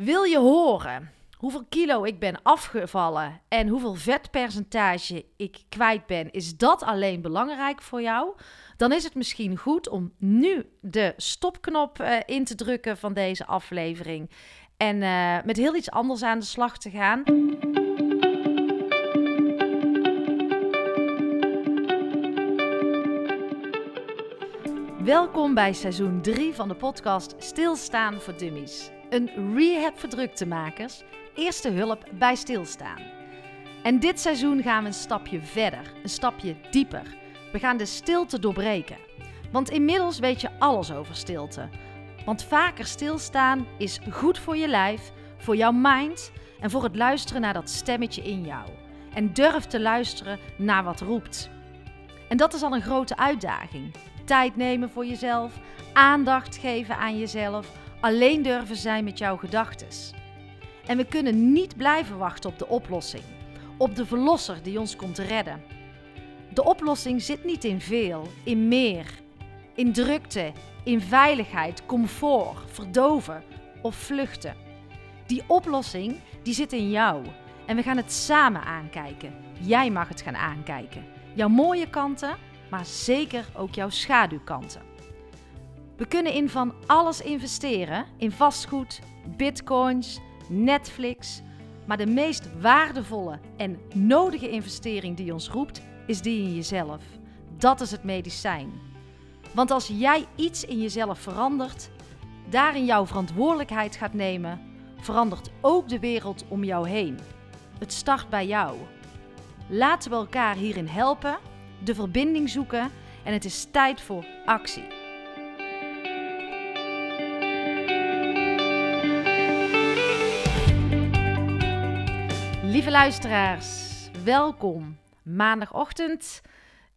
Wil je horen hoeveel kilo ik ben afgevallen en hoeveel vetpercentage ik kwijt ben? Is dat alleen belangrijk voor jou? Dan is het misschien goed om nu de stopknop uh, in te drukken van deze aflevering en uh, met heel iets anders aan de slag te gaan. Welkom bij seizoen 3 van de podcast Stilstaan voor Dummies. Een rehab voor druktemakers, eerste hulp bij stilstaan. En dit seizoen gaan we een stapje verder, een stapje dieper. We gaan de stilte doorbreken. Want inmiddels weet je alles over stilte. Want vaker stilstaan is goed voor je lijf, voor jouw mind en voor het luisteren naar dat stemmetje in jou. En durf te luisteren naar wat roept. En dat is al een grote uitdaging. Tijd nemen voor jezelf, aandacht geven aan jezelf, alleen durven zijn met jouw gedachten. En we kunnen niet blijven wachten op de oplossing, op de verlosser die ons komt redden. De oplossing zit niet in veel, in meer, in drukte, in veiligheid, comfort, verdoven of vluchten. Die oplossing die zit in jou en we gaan het samen aankijken. Jij mag het gaan aankijken. Jouw mooie kanten, maar zeker ook jouw schaduwkanten. We kunnen in van alles investeren: in vastgoed, bitcoins, Netflix. Maar de meest waardevolle en nodige investering die ons roept, is die in jezelf. Dat is het medicijn. Want als jij iets in jezelf verandert, daarin jouw verantwoordelijkheid gaat nemen, verandert ook de wereld om jou heen. Het start bij jou. Laten we elkaar hierin helpen, de verbinding zoeken en het is tijd voor actie. Lieve luisteraars, welkom. Maandagochtend.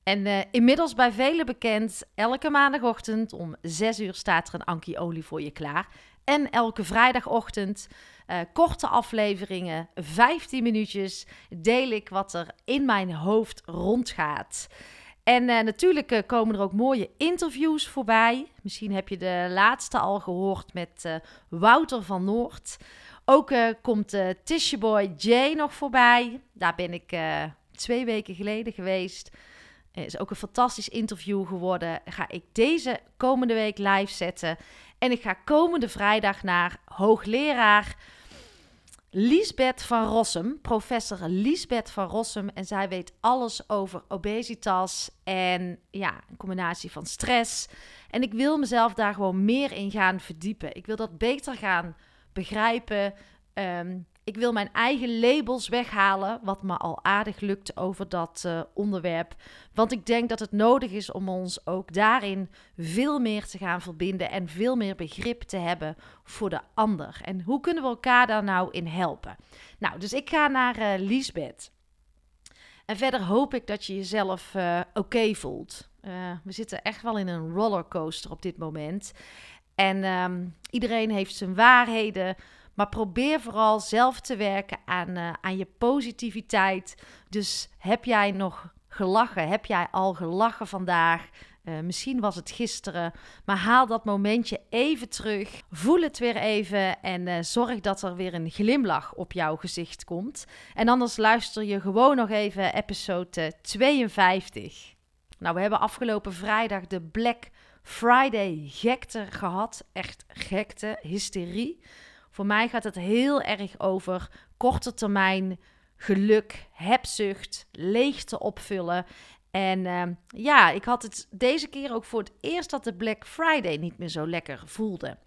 En uh, inmiddels bij velen bekend, elke maandagochtend om 6 uur staat er een Ankie Olie voor je klaar. En elke vrijdagochtend uh, korte afleveringen, 15 minuutjes, deel ik wat er in mijn hoofd rondgaat. En uh, natuurlijk komen er ook mooie interviews voorbij. Misschien heb je de laatste al gehoord met Wouter van Noord. Ook uh, komt uh, Tisha Boy Jay nog voorbij. Daar ben ik uh, twee weken geleden geweest. is ook een fantastisch interview geworden. Ga ik deze komende week live zetten. En ik ga komende vrijdag naar hoogleraar Liesbeth van Rossum, professor Liesbeth van Rossum. En zij weet alles over obesitas en ja, een combinatie van stress. En ik wil mezelf daar gewoon meer in gaan verdiepen. Ik wil dat beter gaan begrijpen. Ehm, ik wil mijn eigen labels weghalen, wat me al aardig lukt over dat uh, onderwerp. Want ik denk dat het nodig is om ons ook daarin veel meer te gaan verbinden en veel meer begrip te hebben voor de ander. En hoe kunnen we elkaar daar nou in helpen? Nou, dus ik ga naar uh, Liesbeth. En verder hoop ik dat je jezelf uh, oké voelt. we zitten echt wel in een rollercoaster op dit moment. En um, iedereen heeft zijn waarheden. Maar probeer vooral zelf te werken aan, uh, aan je positiviteit. Dus heb jij nog gelachen? Heb jij al gelachen vandaag? Uh, misschien was het gisteren, maar haal dat momentje even terug. Voel het weer even en uh, zorg dat er weer een glimlach op jouw gezicht komt. En anders luister je gewoon nog even episode 52. Nou, we hebben afgelopen vrijdag de Black Friday gekte gehad. Echt gekte, hysterie. Voor mij gaat het heel erg over korte termijn geluk, hebzucht, leegte opvullen. En uh, ja, ik had het deze keer ook voor het eerst dat de Black Friday niet meer zo lekker voelde.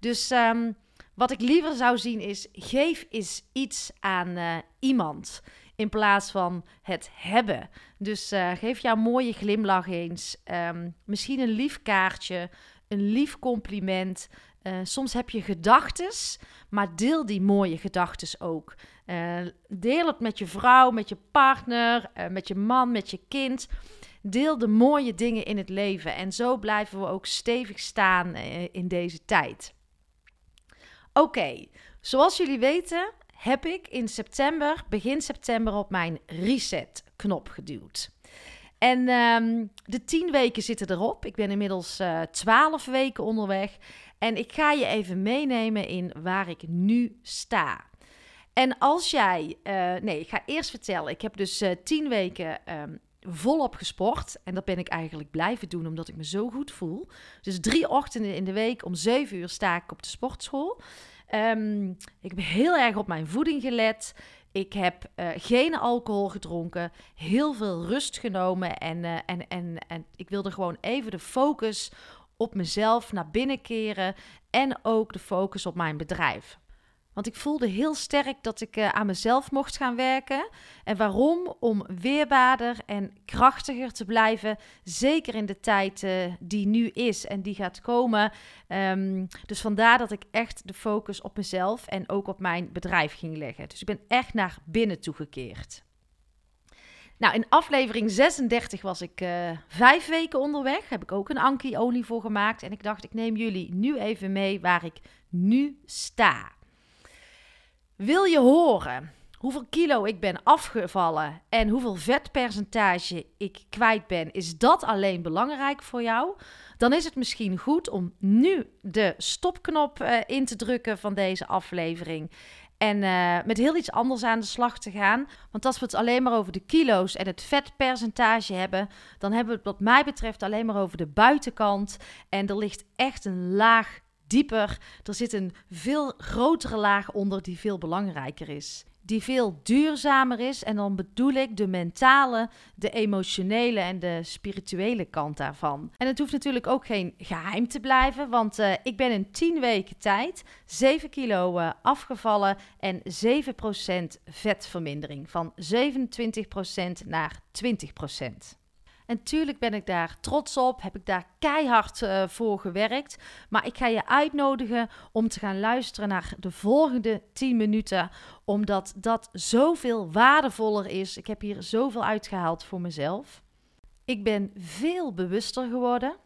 Dus um, wat ik liever zou zien is: geef eens iets aan uh, iemand in plaats van het hebben. Dus uh, geef jouw mooie glimlach eens. Um, misschien een lief kaartje, een lief compliment. Uh, soms heb je gedachtes, maar deel die mooie gedachtes ook. Uh, deel het met je vrouw, met je partner, met je man, met je kind. Deel de mooie dingen in het leven. En zo blijven we ook stevig staan in deze tijd. Oké, zoals jullie weten heb ik in september, begin september, op mijn reset-knop geduwd. En ehm, de tien weken zitten erop. Ik ben inmiddels uh, twaalf weken onderweg. En ik ga je even meenemen in waar ik nu sta. En als jij, uh, nee, ik ga eerst vertellen. Ik heb dus uh, tien weken um, volop gesport. En dat ben ik eigenlijk blijven doen, omdat ik me zo goed voel. Dus drie ochtenden in de week om zeven uur sta ik op de sportschool. Um, ik heb heel erg op mijn voeding gelet. Ik heb uh, geen alcohol gedronken, heel veel rust genomen en, uh, en, en, en ik wilde gewoon even de focus op mezelf naar binnen keren en ook de focus op mijn bedrijf. Want ik voelde heel sterk dat ik uh, aan mezelf mocht gaan werken. En waarom? Om weerbaarder en krachtiger te blijven. Zeker in de tijd uh, die nu is en die gaat komen. Um, dus vandaar dat ik echt de focus op mezelf en ook op mijn bedrijf ging leggen. Dus ik ben echt naar binnen toegekeerd. Nou, in aflevering 36 was ik uh, vijf weken onderweg. Heb ik ook een Anki-olie voor gemaakt. En ik dacht, ik neem jullie nu even mee waar ik nu sta. Wil je horen hoeveel kilo ik ben afgevallen en hoeveel vetpercentage ik kwijt ben? Is dat alleen belangrijk voor jou? Dan is het misschien goed om nu de stopknop uh, in te drukken van deze aflevering. En uh, met heel iets anders aan de slag te gaan. Want als we het alleen maar over de kilo's en het vetpercentage hebben, dan hebben we het wat mij betreft alleen maar over de buitenkant. En er ligt echt een laag dieper. Er zit een veel grotere laag onder die veel belangrijker is. Die veel duurzamer is. En dan bedoel ik de mentale, de emotionele en de spirituele kant daarvan. En het hoeft natuurlijk ook geen geheim te blijven. Want uh, ik ben in 10 weken tijd 7 kilo uh, afgevallen en 7% vetvermindering. Van 27% naar 20%. En tuurlijk ben ik daar trots op, heb ik daar keihard uh, voor gewerkt. Maar ik ga je uitnodigen om te gaan luisteren naar de volgende 10 minuten, omdat dat zoveel waardevoller is. Ik heb hier zoveel uitgehaald voor mezelf. Ik ben veel bewuster geworden.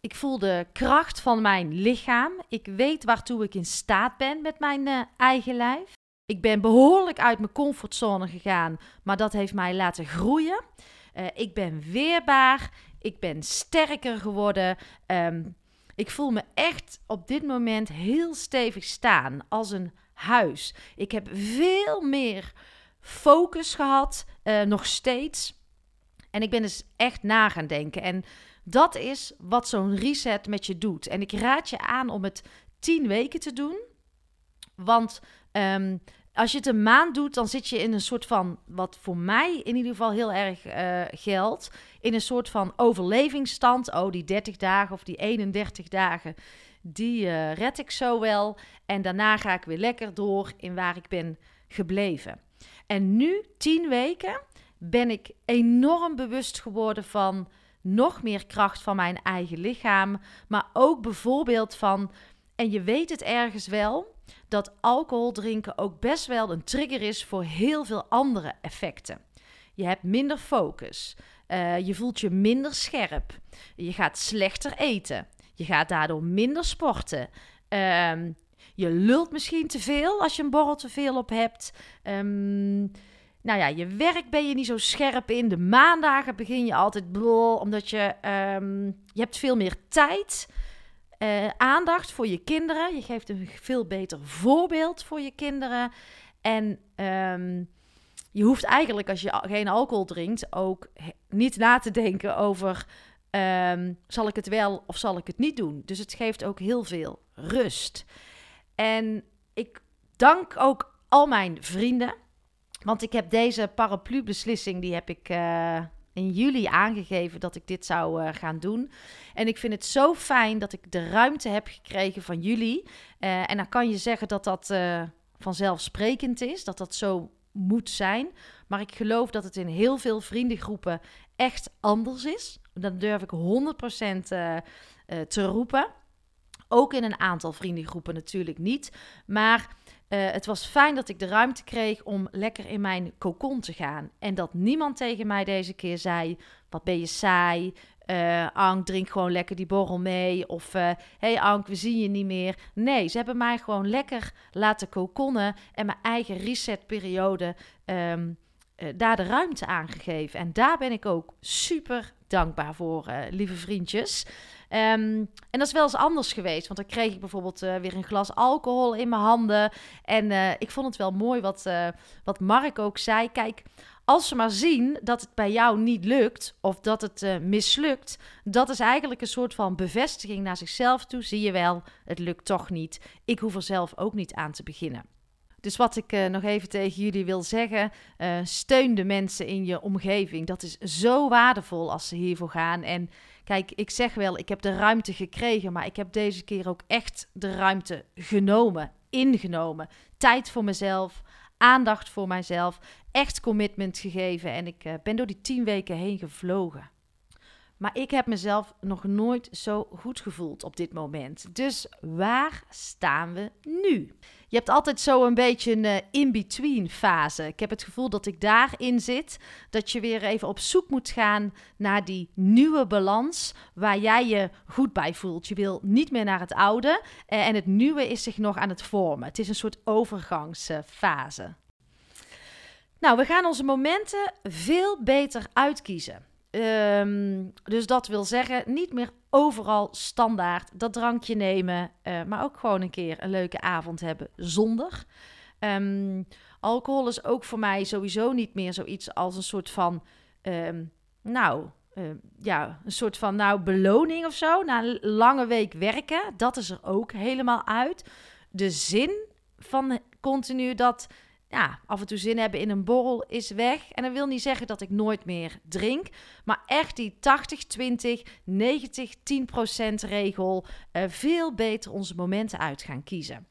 Ik voel de kracht van mijn lichaam. Ik weet waartoe ik in staat ben met mijn uh, eigen lijf. Ik ben behoorlijk uit mijn comfortzone gegaan, maar dat heeft mij laten groeien. Uh, ik ben weerbaar. Ik ben sterker geworden. Um, ik voel me echt op dit moment heel stevig staan als een huis. Ik heb veel meer focus gehad, uh, nog steeds. En ik ben dus echt na gaan denken. En dat is wat zo'n reset met je doet. En ik raad je aan om het tien weken te doen. Want um, als je het een maand doet, dan zit je in een soort van, wat voor mij in ieder geval heel erg uh, geldt, in een soort van overlevingsstand. Oh, die 30 dagen of die 31 dagen, die uh, red ik zo wel. En daarna ga ik weer lekker door in waar ik ben gebleven. En nu, 10 weken, ben ik enorm bewust geworden van nog meer kracht van mijn eigen lichaam. Maar ook bijvoorbeeld van, en je weet het ergens wel dat alcohol drinken ook best wel een trigger is voor heel veel andere effecten. Je hebt minder focus. Uh, je voelt je minder scherp. Je gaat slechter eten. Je gaat daardoor minder sporten. Uh, je lult misschien te veel als je een borrel te veel op hebt. Um, nou ja, je werk ben je niet zo scherp in. De maandagen begin je altijd blol, omdat je, um, je hebt veel meer tijd uh, aandacht voor je kinderen. Je geeft een veel beter voorbeeld voor je kinderen. En um, je hoeft eigenlijk, als je geen alcohol drinkt, ook niet na te denken over: um, zal ik het wel of zal ik het niet doen? Dus het geeft ook heel veel rust. En ik dank ook al mijn vrienden. Want ik heb deze paraplu-beslissing, die heb ik uh, in juli aangegeven dat ik dit zou uh, gaan doen. En ik vind het zo fijn dat ik de ruimte heb gekregen van jullie. Uh, en dan kan je zeggen dat dat uh, vanzelfsprekend is, dat dat zo moet zijn. Maar ik geloof dat het in heel veel vriendengroepen echt anders is. Dat durf ik 100% te roepen. Ook in een aantal vriendengroepen natuurlijk niet. Maar uh, het was fijn dat ik de ruimte kreeg om lekker in mijn cocon te gaan. En dat niemand tegen mij deze keer zei: Wat ben je saai? Uh, Ank, drink gewoon lekker die borrel mee. Of hé uh, hey Ank, we zien je niet meer. Nee, ze hebben mij gewoon lekker laten kokonnen en mijn eigen resetperiode uh, daar de ruimte aan gegeven. En daar ben ik ook super dankbaar voor, lieve vriendjes. Um, en dat is wel eens anders geweest. Want dan kreeg ik bijvoorbeeld uh, weer een glas alcohol in mijn handen. En uh, ik vond het wel mooi wat, uh, wat Mark ook zei. Kijk, als ze maar zien dat het bij jou niet lukt of dat het mislukt, dat is eigenlijk een soort van bevestiging naar zichzelf toe. Zie je wel, het lukt toch niet. Ik hoef er zelf ook niet aan te beginnen. Dus wat ik nog even tegen jullie wil zeggen, steun de mensen in je omgeving. Dat is zo waardevol als ze hiervoor gaan. En kijk, ik zeg wel, ik heb de ruimte gekregen, maar ik heb deze keer ook echt de ruimte genomen, ingenomen. Tijd voor mezelf, aandacht voor mijzelf, echt commitment gegeven. En ik uh, ben door die tien weken heen gevlogen. Maar ik heb mezelf nog nooit zo goed gevoeld op dit moment. Dus waar staan we nu? Je hebt altijd zo een beetje een uh, in-between fase. Ik heb het gevoel dat ik daarin zit. Dat je weer even op zoek moet gaan naar die nieuwe balans waar jij je goed bij voelt. Je wil niet meer naar het oude uh, en het nieuwe is zich nog aan het vormen. Het is een soort overgangsfase. Nou, we gaan onze momenten veel beter uitkiezen. Um, dus dat wil zeggen, niet meer overal standaard dat drankje nemen, uh, maar ook gewoon een keer een leuke avond hebben zonder. Um, alcohol is ook voor mij sowieso niet meer zoiets als een soort van, um, nou, uh, ja, een soort van nou beloning of zo. Na een lange week werken, dat is er ook helemaal uit. De zin van continu dat ja, af en toe zin hebben in een borrel is weg. En dat wil niet zeggen dat ik nooit meer drink. Maar echt die 80, 20, 90, 10% regel. Uh, veel beter onze momenten uit gaan kiezen.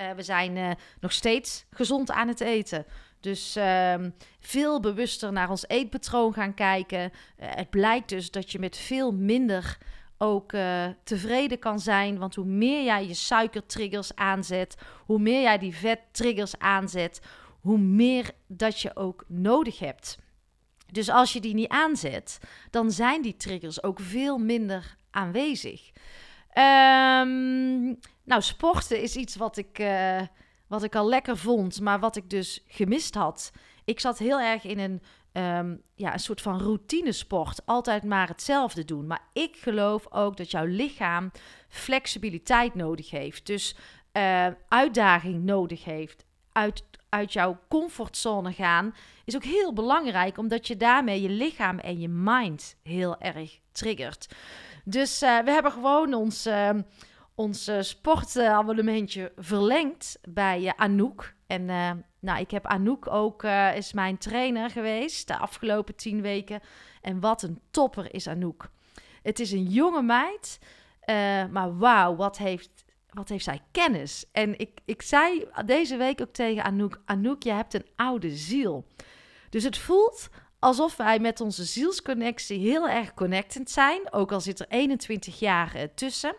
Uh, we zijn uh, nog steeds gezond aan het eten. Dus ehm, veel bewuster naar ons eetpatroon gaan kijken. het blijkt dus dat je met veel minder ook uh, tevreden kan zijn. Want hoe meer jij je suikertriggers aanzet, hoe meer jij die vettriggers aanzet, hoe meer dat je ook nodig hebt. Dus als je die niet aanzet, dan zijn die triggers ook veel minder aanwezig. Um, nou, sporten is iets wat ik, uh, wat ik al lekker vond, maar wat ik dus gemist had. Ik zat heel erg in een um, ja, een soort van routinesport. Altijd maar hetzelfde doen. Maar ik geloof ook dat jouw lichaam flexibiliteit nodig heeft. Dus uh, uitdaging nodig heeft. Uit, uit jouw comfortzone gaan is ook heel belangrijk, omdat je daarmee je lichaam en je mind heel erg triggert. Dus uh, we hebben gewoon ons, uh, ons sportabonnementje verlengd bij Anouk. En nou, ik heb Anouk ook, uh, is mijn trainer geweest de afgelopen tien weken. En wat een topper is Anouk. Het is een jonge meid, uh, maar wauw, wat heeft, wat heeft zij kennis. En ik, ik zei deze week ook tegen Anouk, Anouk, je hebt een oude ziel. Dus het voelt alsof wij met onze zielsconnectie heel erg connected zijn. Ook al zit er 21 jaar uh, tussen.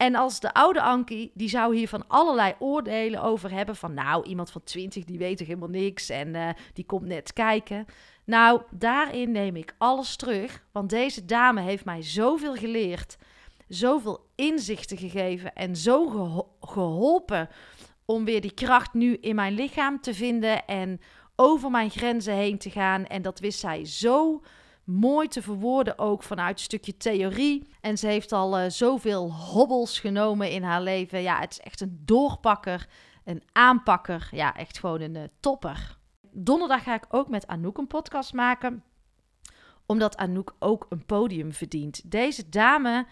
En als de oude Ankie, die zou hier van allerlei oordelen over hebben. Van nou, iemand van 20 die weet toch helemaal niks en uh, die komt net kijken. Nou, daarin neem ik alles terug. Want deze dame heeft mij zoveel geleerd. Zoveel inzichten gegeven en zo geho geholpen om weer die kracht nu in mijn lichaam te vinden. En over mijn grenzen heen te gaan. En dat wist zij zo mooi te verwoorden ook vanuit een stukje theorie. En ze heeft al uh, zoveel hobbels genomen in haar leven. Ja, het is echt een doorpakker, een aanpakker. Ja, echt gewoon een uh, topper. Donderdag ga ik ook met Anouk een podcast maken. Omdat Anouk ook een podium verdient. Deze dame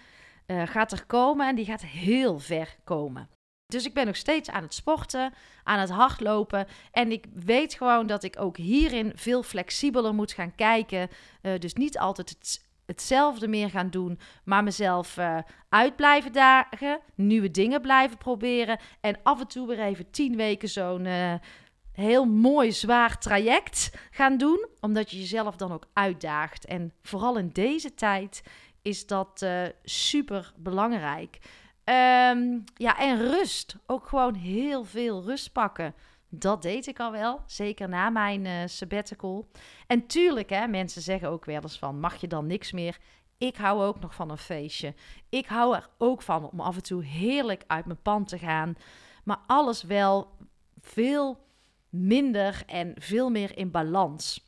uh, gaat er komen en die gaat heel ver komen. Dus ik ben nog steeds aan het sporten, aan het hardlopen. En ik weet gewoon dat ik ook hierin veel flexibeler moet gaan kijken. Uh, dus niet altijd het, hetzelfde meer gaan doen, maar mezelf uh, uit blijven dagen. Nieuwe dingen blijven proberen. En af en toe weer even tien weken zo'n uh, heel mooi zwaar traject gaan doen. Omdat je jezelf dan ook uitdaagt. En vooral in deze tijd is dat super belangrijk. Um, ja, en rust. Ook gewoon heel veel rust pakken. Dat deed ik al wel, zeker na mijn uh, sabbatical. En tuurlijk, hè, mensen zeggen ook wel eens van, mag je dan niks meer? Ik hou ook nog van een feestje. Ik hou er ook van om af en toe heerlijk uit mijn pan te gaan. Maar alles wel veel minder en veel meer in balans.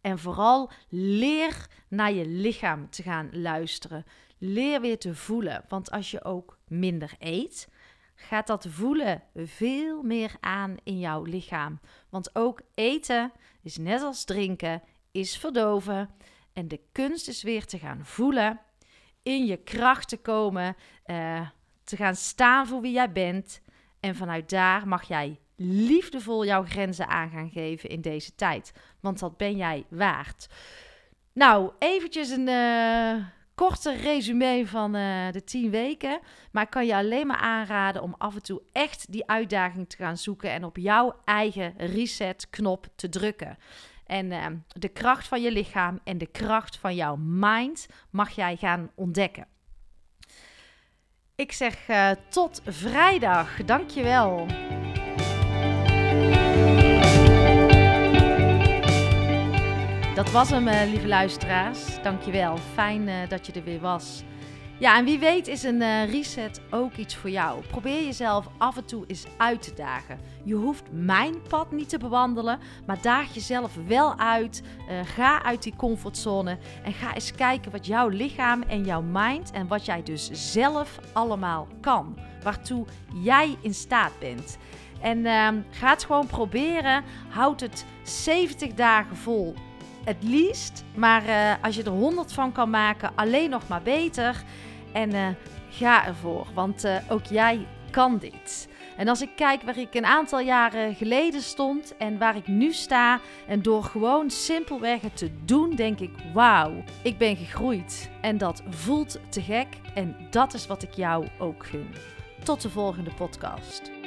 En vooral leer naar je lichaam te gaan luisteren. Leer weer te voelen. Want als je ook minder eet, gaat dat voelen veel meer aan in jouw lichaam. Want ook eten is net als drinken, is verdoven. En de kunst is weer te gaan voelen, in je kracht te komen, uh, te gaan staan voor wie jij bent. En vanuit daar mag jij liefdevol jouw grenzen aan gaan geven in deze tijd. Want dat ben jij waard. Nou, eventjes een uh, korte resume van uh, de 10 weken. Maar ik kan je alleen maar aanraden om af en toe echt die uitdaging te gaan zoeken en op jouw eigen reset-knop te drukken. En uh, de kracht van je lichaam en de kracht van jouw mind mag jij gaan ontdekken. Ik zeg uh, tot vrijdag. Dankjewel. Dat was hem, uh, lieve luisteraars. Dankjewel. Fijn uh, dat je er weer was. Ja, en wie weet is een uh, reset ook iets voor jou. Probeer jezelf af en toe eens uit te dagen. Je hoeft mijn pad niet te bewandelen, maar daag jezelf wel uit. Ga uit die comfortzone en ga eens kijken wat jouw lichaam en jouw mind en wat jij dus zelf allemaal kan. Waartoe jij in staat bent. En uh, ga het gewoon proberen. Houd het 70 dagen vol het liefst. Maar uh, als je er 100 van kan maken, alleen nog maar beter. En uh, ga ervoor, want uh, ook jij kan dit. En als ik kijk waar ik een aantal jaren geleden stond en waar ik nu sta, en door gewoon simpelweg het te doen, denk ik: wauw, ik ben gegroeid. En dat voelt te gek. En dat is wat ik jou ook gun. Tot de volgende podcast.